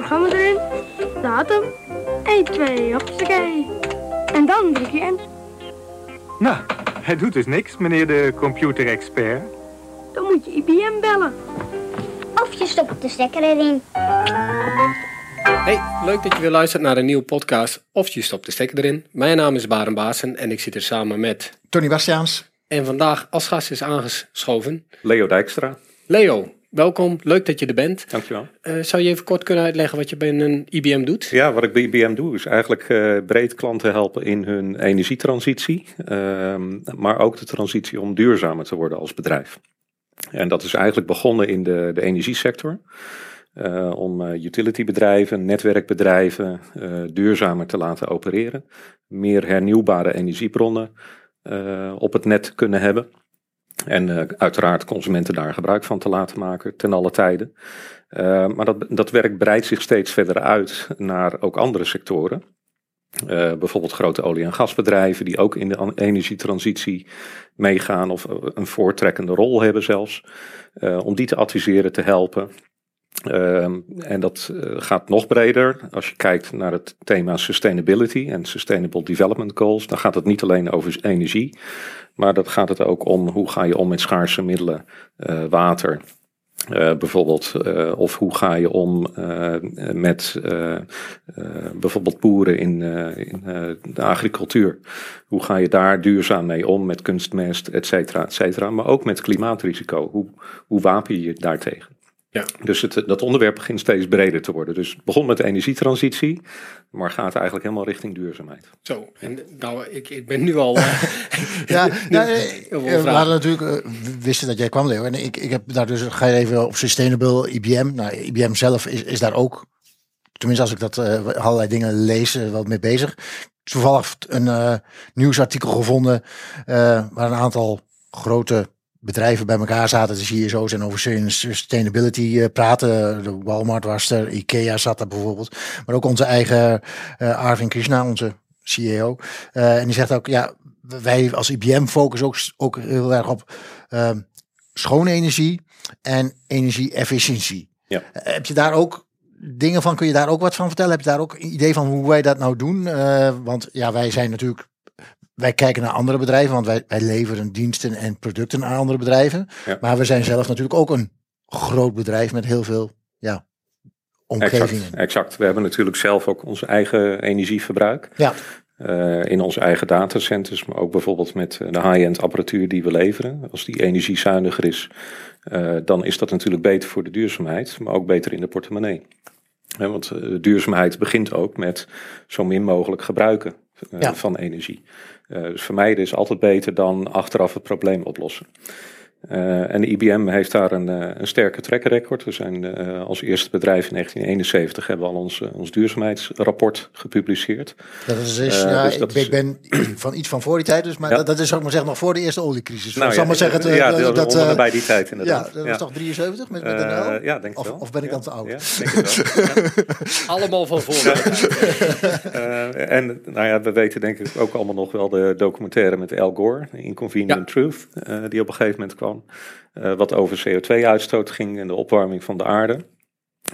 programma erin, datum, 1, 2, hoppakee. En dan druk je in. Nou, hij doet dus niks, meneer de computerexpert. Dan moet je IBM bellen. Of je stopt de stekker erin. Hey, leuk dat je weer luistert naar een nieuwe podcast of je stopt de stekker erin. Mijn naam is Baren Baasen en ik zit er samen met... Tony Bastiaans. En vandaag als gast is aangeschoven Leo Dijkstra. Leo. Welkom, leuk dat je er bent. Dankjewel. Uh, zou je even kort kunnen uitleggen wat je bij een IBM doet? Ja, wat ik bij IBM doe is eigenlijk uh, breed klanten helpen in hun energietransitie. Uh, maar ook de transitie om duurzamer te worden als bedrijf. En dat is eigenlijk begonnen in de, de energiesector. Uh, om uh, utilitybedrijven, netwerkbedrijven uh, duurzamer te laten opereren. Meer hernieuwbare energiebronnen op het net kunnen hebben. En uiteraard consumenten daar gebruik van te laten maken ten alle tijden. maar dat, dat werk breidt zich steeds verder uit naar ook andere sectoren. Uh, bijvoorbeeld grote olie- en gasbedrijven die ook in de energietransitie meegaan of een voortrekkende rol hebben zelfs. Om die te adviseren, te helpen. Uh, en dat gaat nog breder. Als je kijkt naar het thema sustainability en sustainable development goals, dan gaat het niet alleen over energie, maar dat gaat het ook om hoe ga je om met schaarse middelen, water, uh, bijvoorbeeld, of hoe ga je om met bijvoorbeeld boeren in, in de agricultuur? Hoe ga je daar duurzaam mee om met kunstmest, et cetera, et cetera. Maar ook met klimaatrisico. Hoe, hoe wapen je je daartegen? Ja. Dus het, dat onderwerp begint steeds breder te worden. Dus het begon met de energietransitie, maar gaat eigenlijk helemaal richting duurzaamheid. Zo, en nou, ik, ik ben nu al. Uh, ja, nou, we hadden natuurlijk, uh, wisten dat jij kwam, Leo. En ik, ik heb daar dus, ga je even op Sustainable IBM. Nou, IBM zelf is, is daar ook, tenminste als ik dat uh, allerlei dingen lees, wat mee bezig. Toevallig een nieuwsartikel gevonden waar een aantal grote bedrijven bij elkaar zaten, de CSO's en over sustainability uh, praten. De Walmart was er, Ikea zat er bijvoorbeeld. Maar ook onze eigen uh, Arvin Krishna, onze CEO. Uh, en die zegt ook, ja, wij als IBM focussen ook, ook heel erg op schone energie en energie-efficiëntie. Ja. heb je daar ook dingen van, kun je daar ook wat van vertellen? Heb je daar ook een idee van hoe wij dat nou doen? want ja, wij zijn natuurlijk wij kijken naar andere bedrijven, want wij, wij leveren diensten en producten aan andere bedrijven. Maar we zijn zelf natuurlijk ook een groot bedrijf met heel veel ja, omgevingen. Exact, exact. We hebben natuurlijk zelf ook ons eigen energieverbruik. Ja. Uh, in onze eigen datacenters, maar ook bijvoorbeeld met de high-end apparatuur die we leveren. Als die energiezuiniger is, uh, dan is dat natuurlijk beter voor de duurzaamheid, maar ook beter in de portemonnee. He, want duurzaamheid begint ook met zo min mogelijk gebruiken ja. van energie. Uh, dus vermijden is altijd beter dan achteraf het probleem oplossen. Uh, en de IBM heeft daar een, uh, een sterke track record. We zijn uh, als eerste bedrijf in 1971 hebben we al ons, ons duurzaamheidsrapport gepubliceerd. Dat is, is ja, dus ik, is, ik, ben van iets van voor die tijd, dus, maar ja. dat, dat, is ook maar zeggen nog voor de eerste oliecrisis. Nou, zal ja, maar zeggen, te, ja, dat, dat bij die tijd inderdaad. Ja, dat was toch 73 met, met de NL? Ja, denk ik of, wel. Of ben ik dan te oud? Ja, denk ik wel. Allemaal van voor. en nou ja, we weten denk ik ook allemaal nog wel de documentaire met Al Gore, Inconvenient Truth, die op een gegeven moment kwam. Uh, wat over CO2-uitstoot ging en de opwarming van de aarde.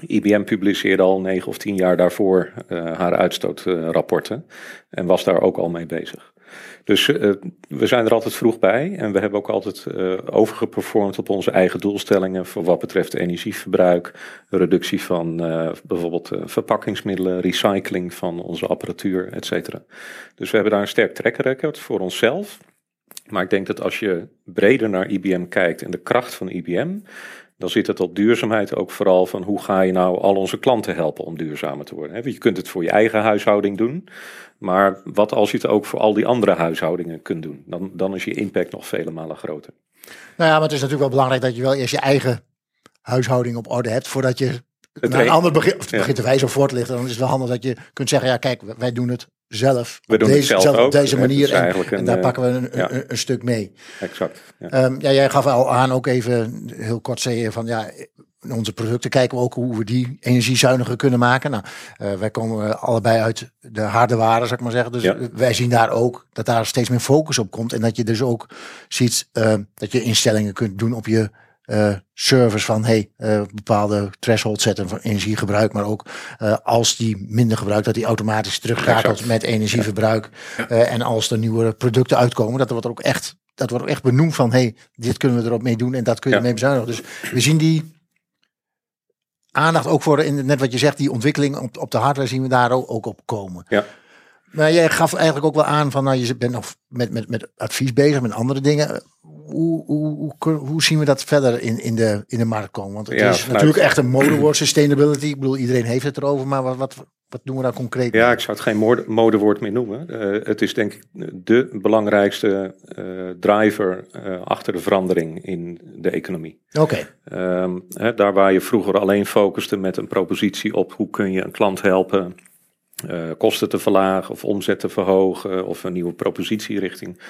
IBM publiceerde al negen of tien jaar daarvoor uh, haar uitstootrapporten en was daar ook al mee bezig. Dus uh, we zijn er altijd vroeg bij en we hebben ook altijd overgeperformed op onze eigen doelstellingen voor wat betreft energieverbruik, reductie van bijvoorbeeld verpakkingsmiddelen, recycling van onze apparatuur, et cetera. Dus we hebben daar een sterk track record voor onszelf. Maar ik denk dat als je breder naar IBM kijkt en de kracht van IBM, dan zit het op duurzaamheid ook vooral van hoe ga je nou al onze klanten helpen om duurzamer te worden. Je kunt het voor je eigen huishouding doen, maar wat als je het ook voor al die andere huishoudingen kunt doen? Dan, dan is je impact nog vele malen groter. Nou ja, maar het is natuurlijk wel belangrijk dat je wel eerst je eigen huishouding op orde hebt voordat je het een ander begint, of begint te wijzen of voor te lichten. Dan is het wel handig dat je kunt zeggen, ja kijk, wij doen het zelf. We doen deze, het zelf, ook. op deze manier. En, een, en, daar pakken we een, ja. een, een, stuk mee. Exact. Ja. Um, ja, jij gaf al aan ook even heel kort zeggen van ja, onze producten kijken we ook hoe we die energiezuiniger kunnen maken. Nou, uh, wij komen allebei uit de harde waren, zou ik maar zeggen. Dus ja. wij zien daar ook dat daar steeds meer focus op komt. En dat je dus ook ziet uh, dat je instellingen kunt doen op je uh, service van hey, uh, bepaalde threshold zetten van energiegebruik, maar ook uh, als die minder gebruikt, dat die automatisch terugschakelt met energieverbruik. Ja. en als er nieuwe producten uitkomen, dat er wordt ook echt, dat wordt ook echt benoemd van hey, dit kunnen we erop mee doen en dat kun je ja. mee bezuinigen. Dus we zien die aandacht ook voor, in, net wat je zegt, die ontwikkeling op, op de hardware zien we daar ook, ook op komen. Ja. Maar jij gaf eigenlijk ook wel aan van, nou, je bent nog met, met, met advies bezig, met andere dingen. Hoe, hoe, hoe, hoe zien we dat verder in, in, de, in de markt komen? Want het is natuurlijk echt een modewoord, sustainability. Ik bedoel, iedereen heeft het erover, maar wat, wat, wat doen we daar concreet Ja, ik zou het geen modewoord meer noemen. Uh, het is denk ik de belangrijkste uh, driver uh, achter de verandering in de economie. Oké. Okay. Um, daar waar je vroeger alleen focuste met een propositie op hoe kun je een klant helpen uh, kosten te verlagen of omzet te verhogen of een nieuwe propositie richting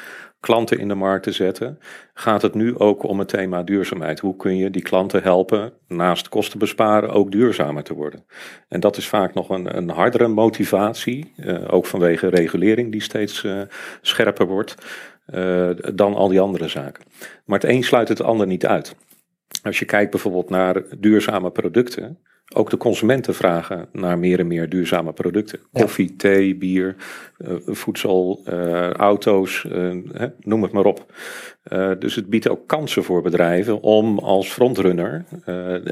klanten in de markt te zetten, gaat het nu ook om het thema duurzaamheid. Hoe kun je die klanten helpen naast kosten besparen ook duurzamer te worden? En dat is vaak nog een, een hardere motivatie, uh, ook vanwege regulering die steeds uh, scherper wordt, dan al die andere zaken. Maar het een sluit het ander niet uit. Als je kijkt bijvoorbeeld naar duurzame producten, ook de consumenten vragen naar meer en meer duurzame producten. Koffie, thee, bier, uh, voedsel, uh, auto's, hè, noem het maar op. dus het biedt ook kansen voor bedrijven om als frontrunner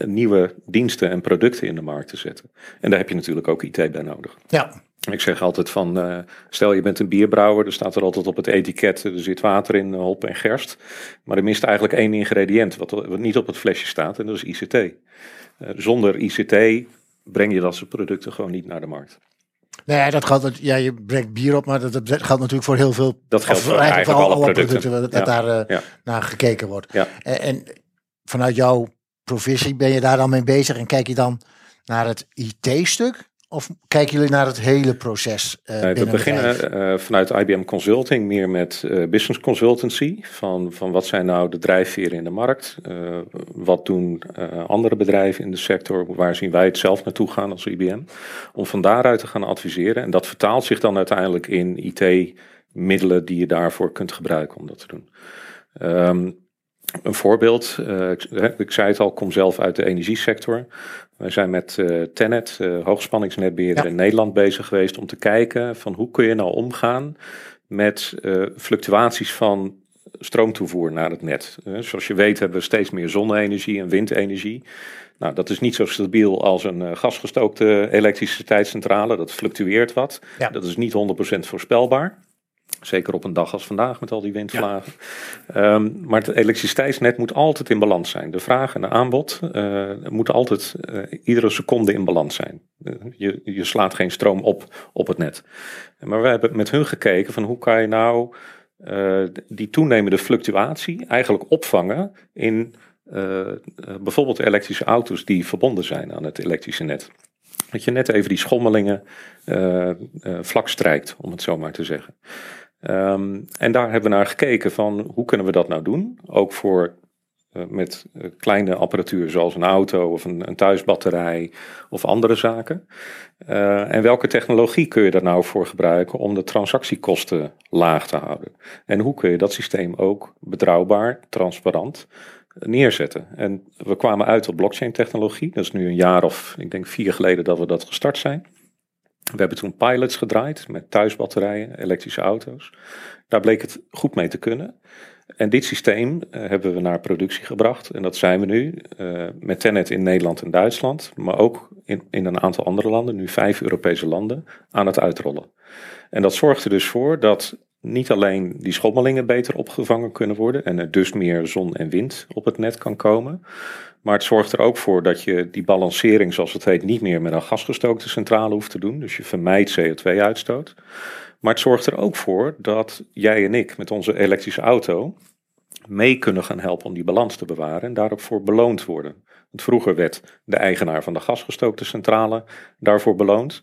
nieuwe diensten en producten in de markt te zetten. En daar heb je natuurlijk ook IT bij nodig. Ja. Ik zeg altijd van, stel je bent een bierbrouwer, er staat er altijd op het etiket, er zit water in, hop en gerst. Maar er mist eigenlijk één ingrediënt wat, wat niet op het flesje staat en dat is ICT. Uh, zonder ICT breng je dat soort producten gewoon niet naar de markt. Nee, dat geldt. Ja, je brengt bier op, maar dat, dat geldt natuurlijk voor heel veel. Dat geldt voor eigenlijk, voor alle, alle producten, producten dat ja. daar ja. naar gekeken wordt. Ja. En, en, vanuit jouw provisie ben je daar dan mee bezig en kijk je dan naar het IT-stuk? Of kijken jullie naar het hele proces? Uh, nee, we beginnen uh, vanuit IBM Consulting meer met uh, business consultancy. Van, van wat zijn nou de drijfveren in de markt? wat doen andere bedrijven in de sector? Waar zien wij het zelf naartoe gaan als IBM? Om van daaruit te gaan adviseren. En dat vertaalt zich dan uiteindelijk in IT-middelen die je daarvoor kunt gebruiken om dat te doen. Um, een voorbeeld, uh, ik, ik, zei het al, kom zelf uit de energiesector. We zijn met uh, Tenet, uh, hoogspanningsnetbeheerder ja. in Nederland, bezig geweest om te kijken van hoe kun je nou omgaan met fluctuaties van stroomtoevoer naar het net. zoals je weet hebben we steeds meer zonne-energie en windenergie. Nou, dat is niet zo stabiel als een gasgestookte elektriciteitscentrale. Dat fluctueert wat. Ja. Dat is niet 100% voorspelbaar. Zeker op een dag als vandaag met al die windvlagen. Ja. Um, maar het elektriciteitsnet moet altijd in balans zijn. De vraag en de aanbod uh, moeten altijd uh, iedere seconde in balans zijn. Uh, je, je slaat geen stroom op op het net. Maar we hebben met hun gekeken van hoe kan je nou die toenemende fluctuatie eigenlijk opvangen in bijvoorbeeld elektrische auto's die verbonden zijn aan het elektrische net. Dat je net even die schommelingen vlak strijkt, om het zo maar te zeggen. Um, en daar hebben we naar gekeken van hoe kunnen we dat nou doen? Ook voor uh, met uh, kleine apparatuur zoals een auto of een, een thuisbatterij of andere zaken. Uh, en welke technologie kun je daar nou voor gebruiken om de transactiekosten laag te houden? En hoe kun je dat systeem ook betrouwbaar, transparant neerzetten? En we kwamen uit op blockchain technologie. Dat is nu een jaar of ik denk vier geleden dat we dat gestart zijn. We hebben toen pilots gedraaid met thuisbatterijen, elektrische auto's. Daar bleek het goed mee te kunnen. En dit systeem uh, hebben we naar productie gebracht. En dat zijn we nu uh, met Tenet in Nederland en Duitsland, maar ook in, in een aantal andere landen, nu vijf Europese landen, aan het uitrollen. En dat zorgt er dus voor dat niet alleen die schommelingen beter opgevangen kunnen worden en er dus meer zon en wind op het net kan komen, maar het zorgt er ook voor dat je die balancering, zoals het heet, niet meer met een gasgestookte centrale hoeft te doen. Dus je vermijdt CO2-uitstoot. Maar het zorgt er ook voor dat jij en ik met onze elektrische auto mee kunnen gaan helpen om die balans te bewaren en daarop voor beloond worden. Want vroeger werd de eigenaar van de gasgestookte centrale daarvoor beloond.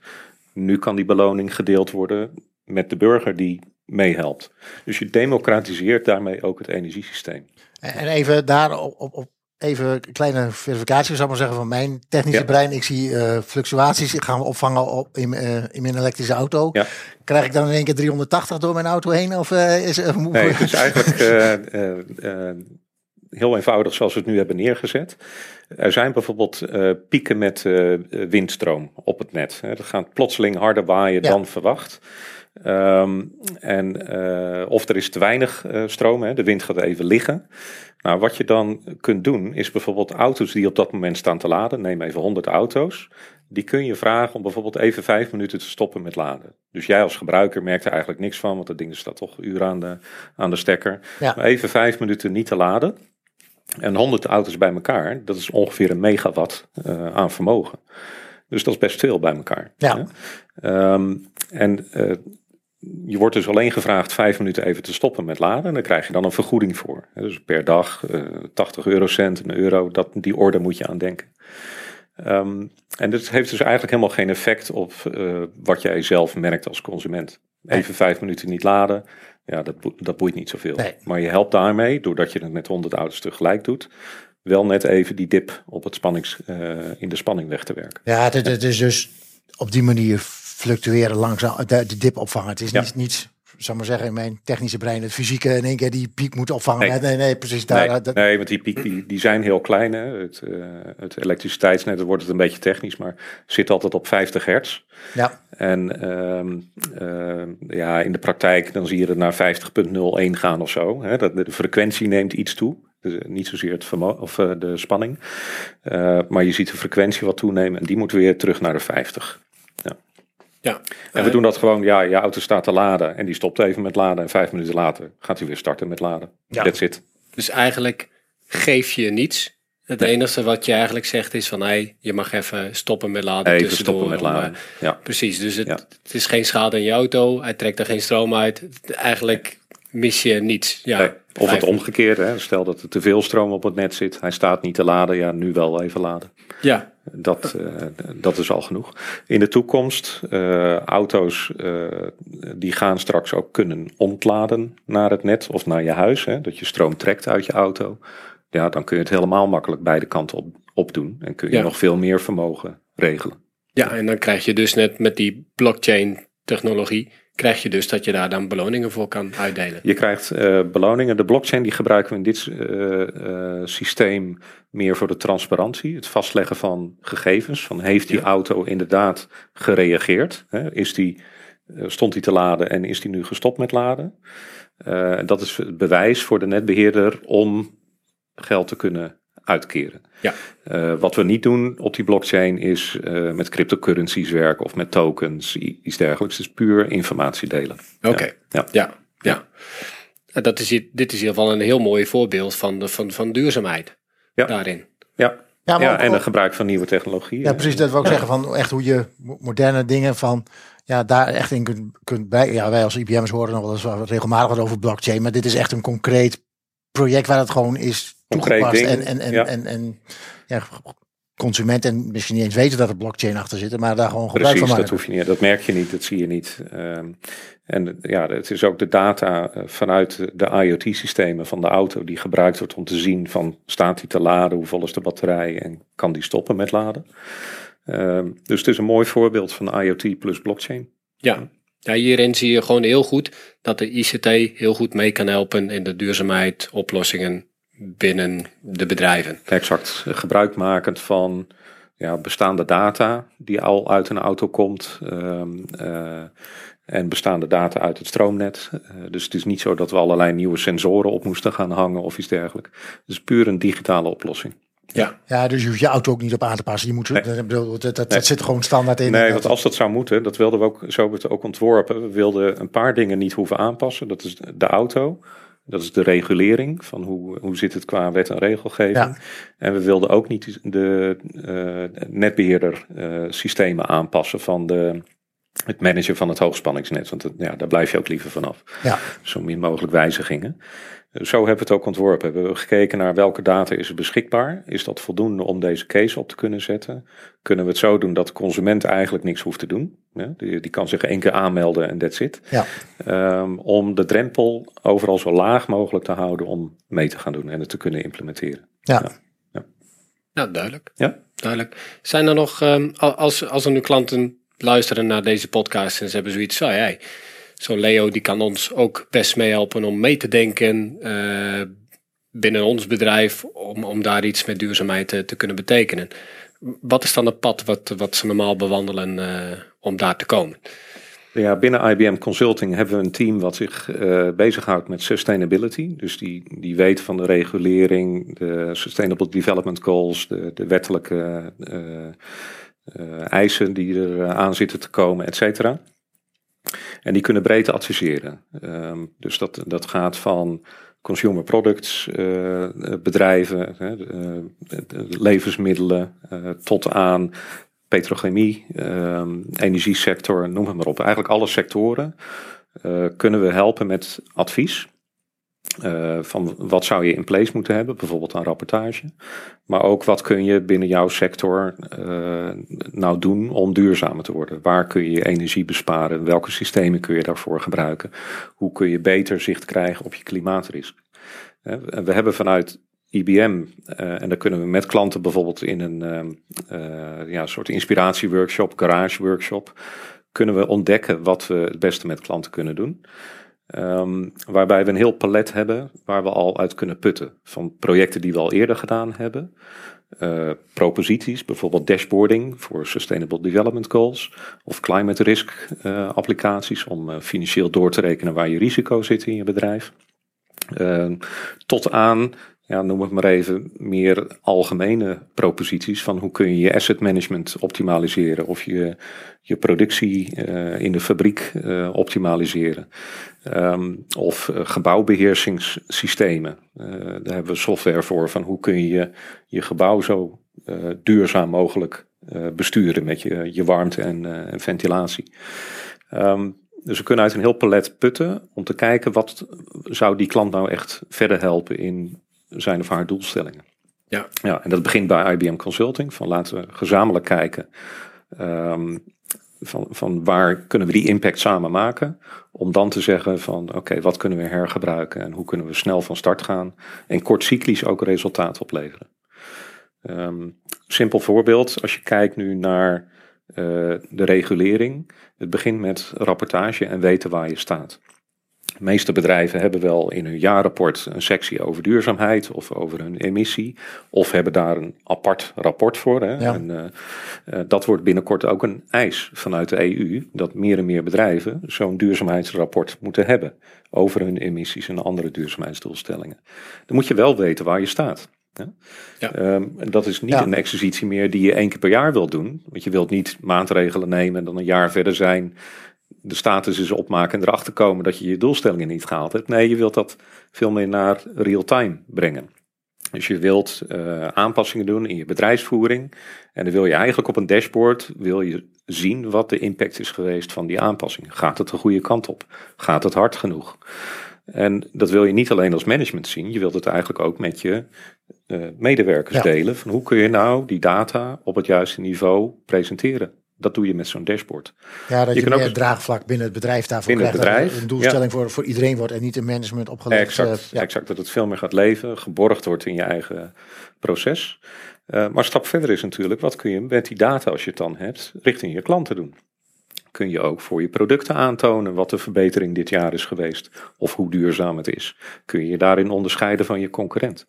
Nu kan die beloning gedeeld worden met de burger die meehelpt. Dus je democratiseert daarmee ook het energiesysteem. En even daar op, op, even een kleine verificatie, zou ik maar zeggen, van mijn technische ja. brein. Ik zie uh, fluctuaties gaan we opvangen op, in, uh, in mijn elektrische auto. Ja. Krijg ik dan in één keer 380 door mijn auto heen? Of, uh, is, nee, het is eigenlijk heel eenvoudig zoals we het nu hebben neergezet. Er zijn bijvoorbeeld pieken met windstroom op het net. Hè. Dat gaat plotseling harder waaien dan verwacht. Ehm, en, uh, of er is te weinig uh, stroom, hè, de wind gaat even liggen. Nou, wat je dan kunt doen, is bijvoorbeeld auto's die op dat moment staan te laden, neem even 100 auto's, die kun je vragen om bijvoorbeeld even vijf minuten te stoppen met laden. Dus jij als gebruiker merkt er eigenlijk niks van, want dat ding staat toch uren aan de, aan de stekker. Ja. Maar even vijf minuten niet te laden. En 100 auto's bij elkaar, dat is ongeveer een megawatt uh, aan vermogen. Dus dat is best veel bij elkaar. Ja. Um, en uh, je wordt dus alleen gevraagd vijf minuten even te stoppen met laden. En dan krijg je dan een vergoeding voor. Dus per dag uh, 80 eurocent, een euro, dat, die orde moet je aan denken. Um, en dat heeft dus eigenlijk helemaal geen effect op uh, wat jij zelf merkt als consument. Even vijf minuten niet laden, ja, dat, dat boeit niet zoveel. Nee. Maar je helpt daarmee, doordat je het met 100 auto's tegelijk doet, wel net even die dip op het spannings, uh, in de spanning weg te werken. Ja, het, het is dus op die manier fluctueren langzaam, de, de dip opvangen. Het is niet, niet zal maar zeggen, in mijn technische brein, het fysieke in één keer die piek moet opvangen. Nee, nee, nee precies. Daar, nee, dat... nee, want die piek die, die zijn heel klein. Hè. Het, uh, het elektriciteitsnet, dan wordt het een beetje technisch, maar zit altijd op 50 hertz. Ja. En uh, uh, ja, in de praktijk dan zie je het naar 50.01 gaan of zo. Hè. Dat, de frequentie neemt iets toe. Dus niet zozeer het of uh, de spanning. maar je ziet de frequentie wat toenemen en die moet weer terug naar de 50. Ja. Ja. En we doen dat gewoon, ja, je auto staat te laden en die stopt even met laden en vijf minuten later gaat hij weer starten met laden. Ja. That's it. Dus eigenlijk geef je niets. Het enige wat je eigenlijk zegt is van, hé, hey, je mag even stoppen met laden. Even stoppen met laden, ja. Precies, dus het, het, is geen schade in je auto, hij trekt er geen stroom uit. Eigenlijk mis je niets. Ja, of het omgekeerde, hè. stel dat er te veel stroom op het net zit, hij staat niet te laden, ja, nu wel even laden. Ja. Dat, uh, dat is al genoeg. In de toekomst, uh, auto's uh, die gaan straks ook kunnen ontladen naar het net of naar je huis. Hè, dat je stroom trekt uit je auto. Ja, dan kun je het helemaal makkelijk beide kanten op, doen. En kun je ja. nog veel meer vermogen regelen. Ja, en dan krijg je dus net met die blockchain technologie krijg je dus dat je daar dan beloningen voor kan uitdelen. Je krijgt uh, beloningen. De blockchain die gebruiken we in dit uh, uh, systeem meer voor de transparantie. Het vastleggen van gegevens. Van heeft die ja. auto inderdaad gereageerd? Hè? Is die, stond die te laden en is die nu gestopt met laden? dat is het bewijs voor de netbeheerder om geld te kunnen uitkeren. Ja. Uh, wat we niet doen op die blockchain is uh, met cryptocurrencies werken of met tokens, iets dergelijks. Het is puur informatie delen. Oké, okay. ja. ja. ja, ja. Dat is, dit is in ieder geval een heel mooi voorbeeld van, de, van, van duurzaamheid ja. daarin. Ja, ja, ja en het gebruik van nieuwe technologie. Ja, precies. Dat wil ik zeggen van echt hoe je moderne dingen van ja, daar echt in kunt, kunt bij. Ja, wij als IBM's horen nog wel eens regelmatig wat over blockchain, maar dit is echt een concreet project waar het gewoon is toegepast. En, en, en, ja. en, en ja, consument en misschien niet eens weten dat er blockchain achter zit, maar daar gewoon gebruik Precies, van maken. dat hoef je niet, dat merk je niet, dat zie je niet. Um, en ja, het is ook de data vanuit de IoT-systemen van de auto die gebruikt wordt om te zien van staat die te laden, hoe vol is de batterij en kan die stoppen met laden. Um, dus het is een mooi voorbeeld van IoT plus blockchain. Ja. Ja, hierin zie je gewoon heel goed dat de ICT heel goed mee kan helpen in de duurzaamheid, oplossingen binnen de bedrijven. Exact. Gebruikmakend van ja, bestaande data die al uit een auto komt. Um, uh, en bestaande data uit het stroomnet. Uh, dus het is niet zo dat we allerlei nieuwe sensoren op moesten gaan hangen of iets dergelijks. Het is puur een digitale oplossing. Ja. ja, dus je hoeft je auto ook niet op aan te passen. Je moet, nee. dat, dat, dat, nee. zit gewoon standaard in. Nee, want als dat zou moeten, dat wilden we ook, zo hebben we het ook ontworpen. We wilden een paar dingen niet hoeven aanpassen. Dat is de auto. Dat is de regulering van hoe, hoe zit het qua wet en regelgeving. Ja. En we wilden ook niet de uh, netbeheerder uh, systemen aanpassen van de, het managen van het hoogspanningsnet. Want het, ja, daar blijf je ook liever vanaf. Ja. Zo min mogelijk wijzigingen. Zo hebben we het ook ontworpen. We hebben gekeken naar welke data is er beschikbaar. Is dat voldoende om deze case op te kunnen zetten? Kunnen we het zo doen dat de consument eigenlijk niks hoeft te doen? Ja, die, die, kan zich één keer aanmelden en that's it. Ja. Um, om de drempel overal zo laag mogelijk te houden om mee te gaan doen en het te kunnen implementeren. Ja. ja. ja. Nou, duidelijk. Ja. Duidelijk. Zijn er nog, um, als, als er nu klanten luisteren naar deze podcast en ze hebben zoiets van, Leo die kan ons ook best meehelpen om mee te denken. Uh, binnen ons bedrijf om, om daar iets met duurzaamheid te, te kunnen betekenen. Wat is dan het pad wat, wat ze normaal bewandelen uh, om daar te komen? Ja, binnen IBM Consulting hebben we een team wat zich uh, bezighoudt met sustainability. Dus die, die weet van de regulering, de Sustainable Development Goals, de, de wettelijke eisen die er aan zitten te komen, et cetera. En die kunnen breed adviseren. Um, dus dat, dat gaat van consumer products uh, bedrijven, levensmiddelen, tot aan petrochemie, energiesector, noem het maar op. Eigenlijk alle sectoren kunnen we helpen met advies. Uh, van wat zou je in place moeten hebben, bijvoorbeeld aan rapportage. Maar ook wat kun je binnen jouw sector uh, nou doen om duurzamer te worden. Waar kun je energie besparen? Welke systemen kun je daarvoor gebruiken? Hoe kun je beter zicht krijgen op je klimaatrisk? Uh, we hebben vanuit IBM, en daar kunnen we met klanten bijvoorbeeld in een ja, soort inspiratieworkshop, garage workshop, kunnen we ontdekken wat we het beste met klanten kunnen doen. Um, waarbij we een heel palet hebben waar we al uit kunnen putten. Van projecten die we al eerder gedaan hebben. Uh, proposities, bijvoorbeeld dashboarding voor Sustainable Development Goals. Of climate risk uh, applicaties om uh, financieel door te rekenen waar je risico zit in je bedrijf. Ehm, tot aan ja, noem het maar even, meer algemene proposities van hoe kun je je asset management optimaliseren of je, je productie uh, in de fabriek uh, optimaliseren. Um, of uh, gebouwbeheersingssystemen. daar hebben we software voor van hoe kun je je gebouw zo duurzaam mogelijk besturen met je, je warmte en, en ventilatie. Um, dus we kunnen uit een heel palet putten om te kijken wat zou die klant nou echt verder helpen in zijn of haar doelstellingen. Ja. ja, en dat begint bij IBM Consulting. Van laten we gezamenlijk kijken um, van, van waar kunnen we die impact samen maken. Om dan te zeggen van oké, wat kunnen we hergebruiken en hoe kunnen we snel van start gaan. En kortcyclisch ook resultaat opleveren. Um, simpel voorbeeld, als je kijkt nu naar uh, de regulering. Het begint met rapportage en weten waar je staat. De meeste bedrijven hebben wel in hun jaarrapport een sectie over duurzaamheid of over hun emissie. Of hebben daar een apart rapport voor. Hè. En, uh, uh, dat wordt binnenkort ook een eis vanuit de EU. Dat meer en meer bedrijven zo'n duurzaamheidsrapport moeten hebben. Over hun emissies en andere duurzaamheidsdoelstellingen. Dan moet je wel weten waar je staat. Ja. ja. Um, dat is niet ja. een exercitie meer die je één keer per jaar wilt doen. Want je wilt niet maatregelen nemen en dan een jaar verder zijn de status is opmaken en erachter komen dat je je doelstellingen niet gehaald hebt. Nee, je wilt dat veel meer naar real-time brengen. Dus je wilt uh, aanpassingen doen in je bedrijfsvoering. En dan wil je eigenlijk op een dashboard wil je zien wat de impact is geweest van die aanpassing. Gaat het de goede kant op? Gaat het hard genoeg? En dat wil je niet alleen als management zien, je wilt het eigenlijk ook met je uh, medewerkers ja. delen. Van hoe kun je nou die data op het juiste niveau presenteren? Dat doe je met zo'n dashboard. Ja, dat je, je meer ook draagvlak binnen het bedrijf daarvoor binnen krijgt. Het bedrijf, een doelstelling voor, voor iedereen wordt en niet in management opgelegd. Exact, ja. exact, dat het veel meer gaat leven, geborgd wordt in je eigen proces. Uh, maar stap verder is natuurlijk, wat kun je met die data, als je het dan hebt, richting je klanten doen? Kun je ook voor je producten aantonen wat de verbetering dit jaar is geweest of hoe duurzaam het is? Kun je je daarin onderscheiden van je concurrent?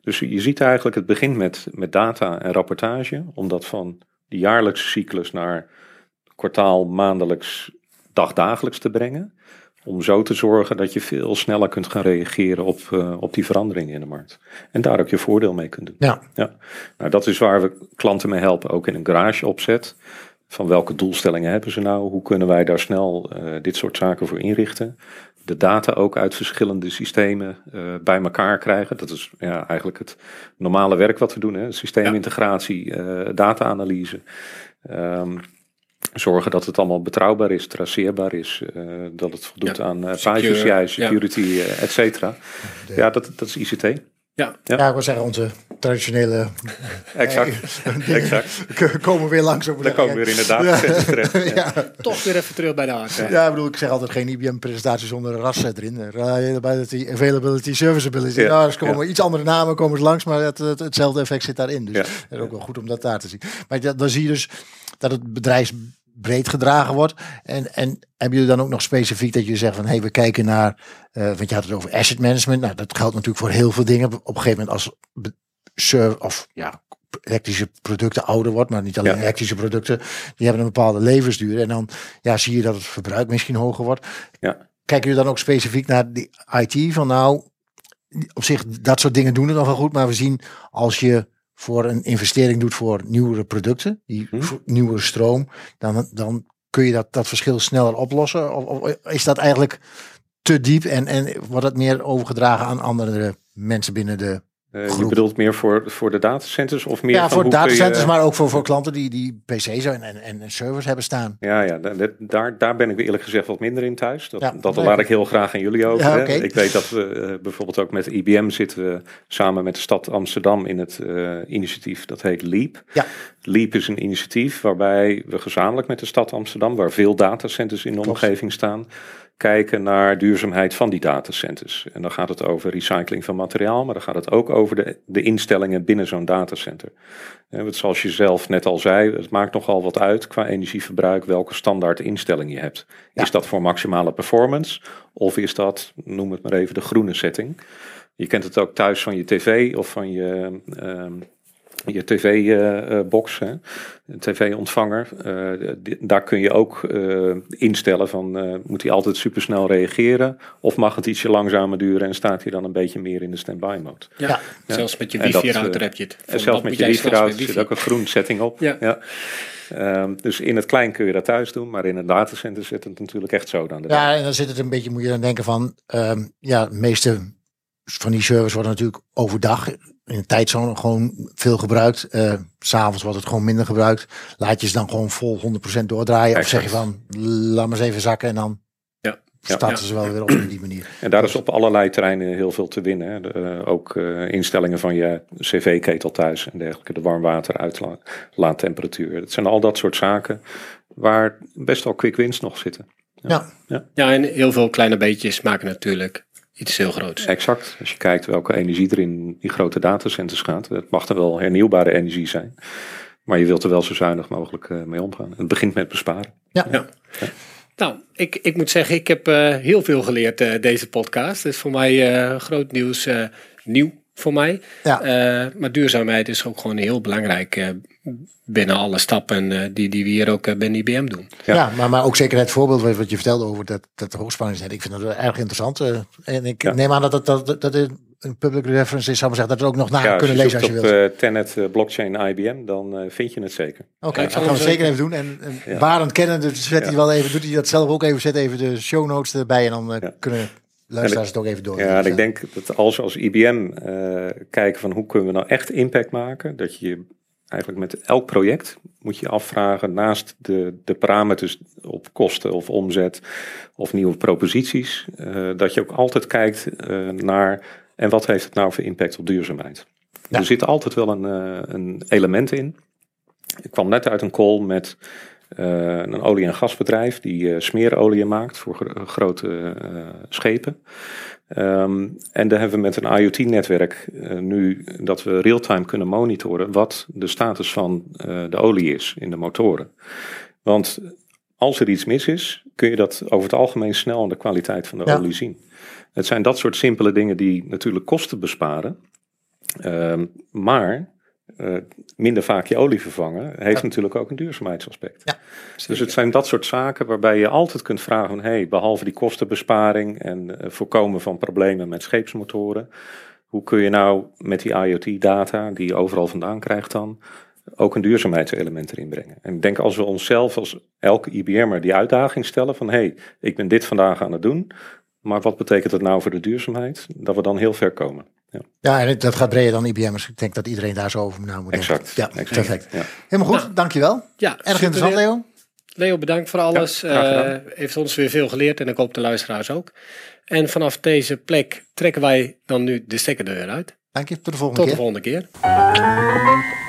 Dus je ziet eigenlijk, het begint met, met data en rapportage, omdat van die jaarlijkse cyclus naar kwartaal, maandelijks, dagdagelijks te brengen. Om zo te zorgen dat je veel sneller kunt gaan reageren op, uh, op die veranderingen in de markt. En daar ook je voordeel mee kunt doen. Ja. ja. Nou, dat is waar we klanten mee helpen, ook in een garage opzet. Van welke doelstellingen hebben ze nou? Hoe kunnen wij daar snel uh, dit soort zaken voor inrichten? De data ook uit verschillende systemen uh, bij elkaar krijgen. Dat is ja, eigenlijk het normale werk wat we doen. Hè? Systeemintegratie, uh, data-analyse. Um, zorgen dat het allemaal betrouwbaar is, traceerbaar is, uh, dat het voldoet ja, aan uh, privacy, security, ja. et cetera. Ja, dat, dat is ICT. Ja, ja. ja ik wil zeggen, onze traditionele. exact. exact. komen weer langs op Dan komen we weer inderdaad ja. terecht. Ja. Toch weer even terug bij de haak. Ja, ik bedoel, ik zeg altijd geen IBM-presentatie zonder een ras erin. Reliability, availability, serviceability. Ja. Nou, dus komen ja. iets andere namen komen ze langs, maar het, het, hetzelfde effect zit daarin. Dus ja. dat is ook wel goed om dat daar te zien. Maar dan zie je dus dat het bedrijf breed gedragen wordt. En, en hebben jullie dan ook nog specifiek dat je zegt van hé, hey, we kijken naar, uh, want je had het over asset management. Nou, dat geldt natuurlijk voor heel veel dingen. Op een gegeven moment als server of ja, elektrische producten ouder wordt, maar niet alleen elektrische producten, die hebben een bepaalde levensduur. En dan ja, zie je dat het verbruik misschien hoger wordt. Ja. Kijken jullie dan ook specifiek naar die IT van nou, op zich dat soort dingen doen het nog wel goed, maar we zien als je voor een investering doet voor nieuwere producten, die hm. nieuwere stroom, dan, dan kun je dat, dat verschil sneller oplossen? Of, of is dat eigenlijk te diep en, en wordt het meer overgedragen aan andere mensen binnen de uh, je bedoelt meer voor, voor de datacenters of meer Ja, voor datacenters, je... maar ook voor, voor klanten die, die PC's en, en, en servers hebben staan. Ja, ja daar, daar ben ik eerlijk gezegd wat minder in thuis. Dat, ja, dat laat ik heel graag aan jullie over. Ja, okay. Ik weet dat we uh, bijvoorbeeld ook met IBM zitten we samen met de stad Amsterdam in het uh, initiatief dat heet LEAP. Ja. LEAP is een initiatief waarbij we gezamenlijk met de stad Amsterdam, waar veel datacenters in de omgeving staan, kijken naar duurzaamheid van die datacenters. En dan gaat het over recycling van materiaal, maar dan gaat het ook over de, de instellingen binnen zo'n datacenter. En zoals je zelf net al zei, het maakt nogal wat uit qua energieverbruik welke standaard instelling je hebt. Is dat voor maximale performance of is dat, noem het maar even, de groene setting? Je kent het ook thuis van je tv of van je ehm, je tv-box, uh, tv-ontvanger. Uh, daar kun je ook uh, instellen van uh, moet hij altijd supersnel reageren of mag het ietsje langzamer duren en staat hij dan een beetje meer in de standby mode. Ja, ja. zelfs met je wifi-router heb je het. En zelfs met je wifi-router zit ook een groen setting op. Ja. ja. Um, dus in het klein kun je dat thuis doen, maar in een datacenter zit het natuurlijk echt zo dan. Ja, en dan zit het een beetje, moet je dan denken van, um, ja, de meeste van die servers worden natuurlijk overdag in de tijdzone gewoon veel gebruikt. Uh, S'avonds wordt het gewoon minder gebruikt. Laat je ze dan gewoon vol 100% doordraaien. Of zeg je van, laat maar eens even zakken en dan ja. starten ze wel weer op die manier. En daar is op allerlei terreinen heel veel te winnen. De, uh, ook uh, instellingen van je cv-ketel thuis en dergelijke. De warmwateruitlaattemperatuur. Het zijn al dat soort zaken waar best wel quick wins nog zitten. Ja. Ja. ja, en heel veel kleine beetjes maken natuurlijk iets heel groots. Exact. Als je kijkt welke energie er in die grote datacenters gaat. Het mag er wel hernieuwbare energie zijn. Maar je wilt er wel zo zuinig mogelijk uh, mee omgaan. Het begint met besparen. Ja. ja. Nou, ik, ik moet zeggen, ik heb uh, heel veel geleerd uh, deze podcast. Het is voor mij groot nieuws, nieuw voor mij. Ja. maar duurzaamheid is ook gewoon heel belangrijk binnen alle stappen uh, die, die we hier ook uh, bij IBM doen. Ja, ja, maar, maar ook zeker het voorbeeld wat je vertelde over dat, dat hoogspanningsnet. Ik vind dat erg interessant. Uh, en ik ja. neem aan dat dat, dat, dat een public reference is, zou maar zeggen, dat we ook nog na ja, kunnen lezen als je, wilt. Als je op Tenet blockchain IBM, dan vind je het zeker. Oké, okay, dat gaan we zeker even doen. En, en Barend kennen, dus zet hij wel even, doet hij dat zelf ook even, zet even de show notes erbij en dan kunnen luisteraars het ook even door. Ja, ik denk dat als we als IBM kijken van hoe kunnen we nou echt impact maken, dat je eigenlijk met elk project moet je afvragen, naast de, de parameters op kosten of omzet of nieuwe proposities, uh, dat je ook altijd kijkt uh, naar en wat heeft het nou voor impact op duurzaamheid. Ja. Er zit altijd wel een, uh, een element in. Ik kwam net uit een call met een olie- en gasbedrijf die smeerolie maakt voor gro grote schepen. Um, en daar hebben we met een IoT-netwerk nu dat we real-time kunnen monitoren wat de status van de olie is in de motoren. Want als er iets mis is, kun je dat over het algemeen snel aan de kwaliteit van de ja. olie zien. Het zijn dat soort simpele dingen die natuurlijk kosten besparen. Um, maar uh, minder vaak je olie vervangen, heeft ja. natuurlijk ook een duurzaamheidsaspect. Ja, dus het zijn dat soort zaken waarbij je altijd kunt vragen van, hey, behalve die kostenbesparing en uh, voorkomen van problemen met scheepsmotoren, hoe kun je nou met die IoT-data, die je overal vandaan krijgt dan, ook een duurzaamheidselement erin brengen. En ik denk als we onszelf, als elke IBM'er, die uitdaging stellen van, hey, ik ben dit vandaag aan het doen, maar wat betekent dat nou voor de duurzaamheid? Dat we dan heel ver komen. Ja. ja, en dat gaat breder dan IBM'ers. Ik denk dat iedereen daar zo over na moet denken. Exact. Ja, exact. perfect. Ja. Helemaal goed, nou, dankjewel. Ja, Erg interessant, Leo. Leo, bedankt voor alles. Ja, uh, heeft ons weer veel geleerd en ik hoop de luisteraars ook. En vanaf deze plek trekken wij dan nu de stekkerdeur uit. Dank je, tot de volgende tot keer. Tot de volgende keer.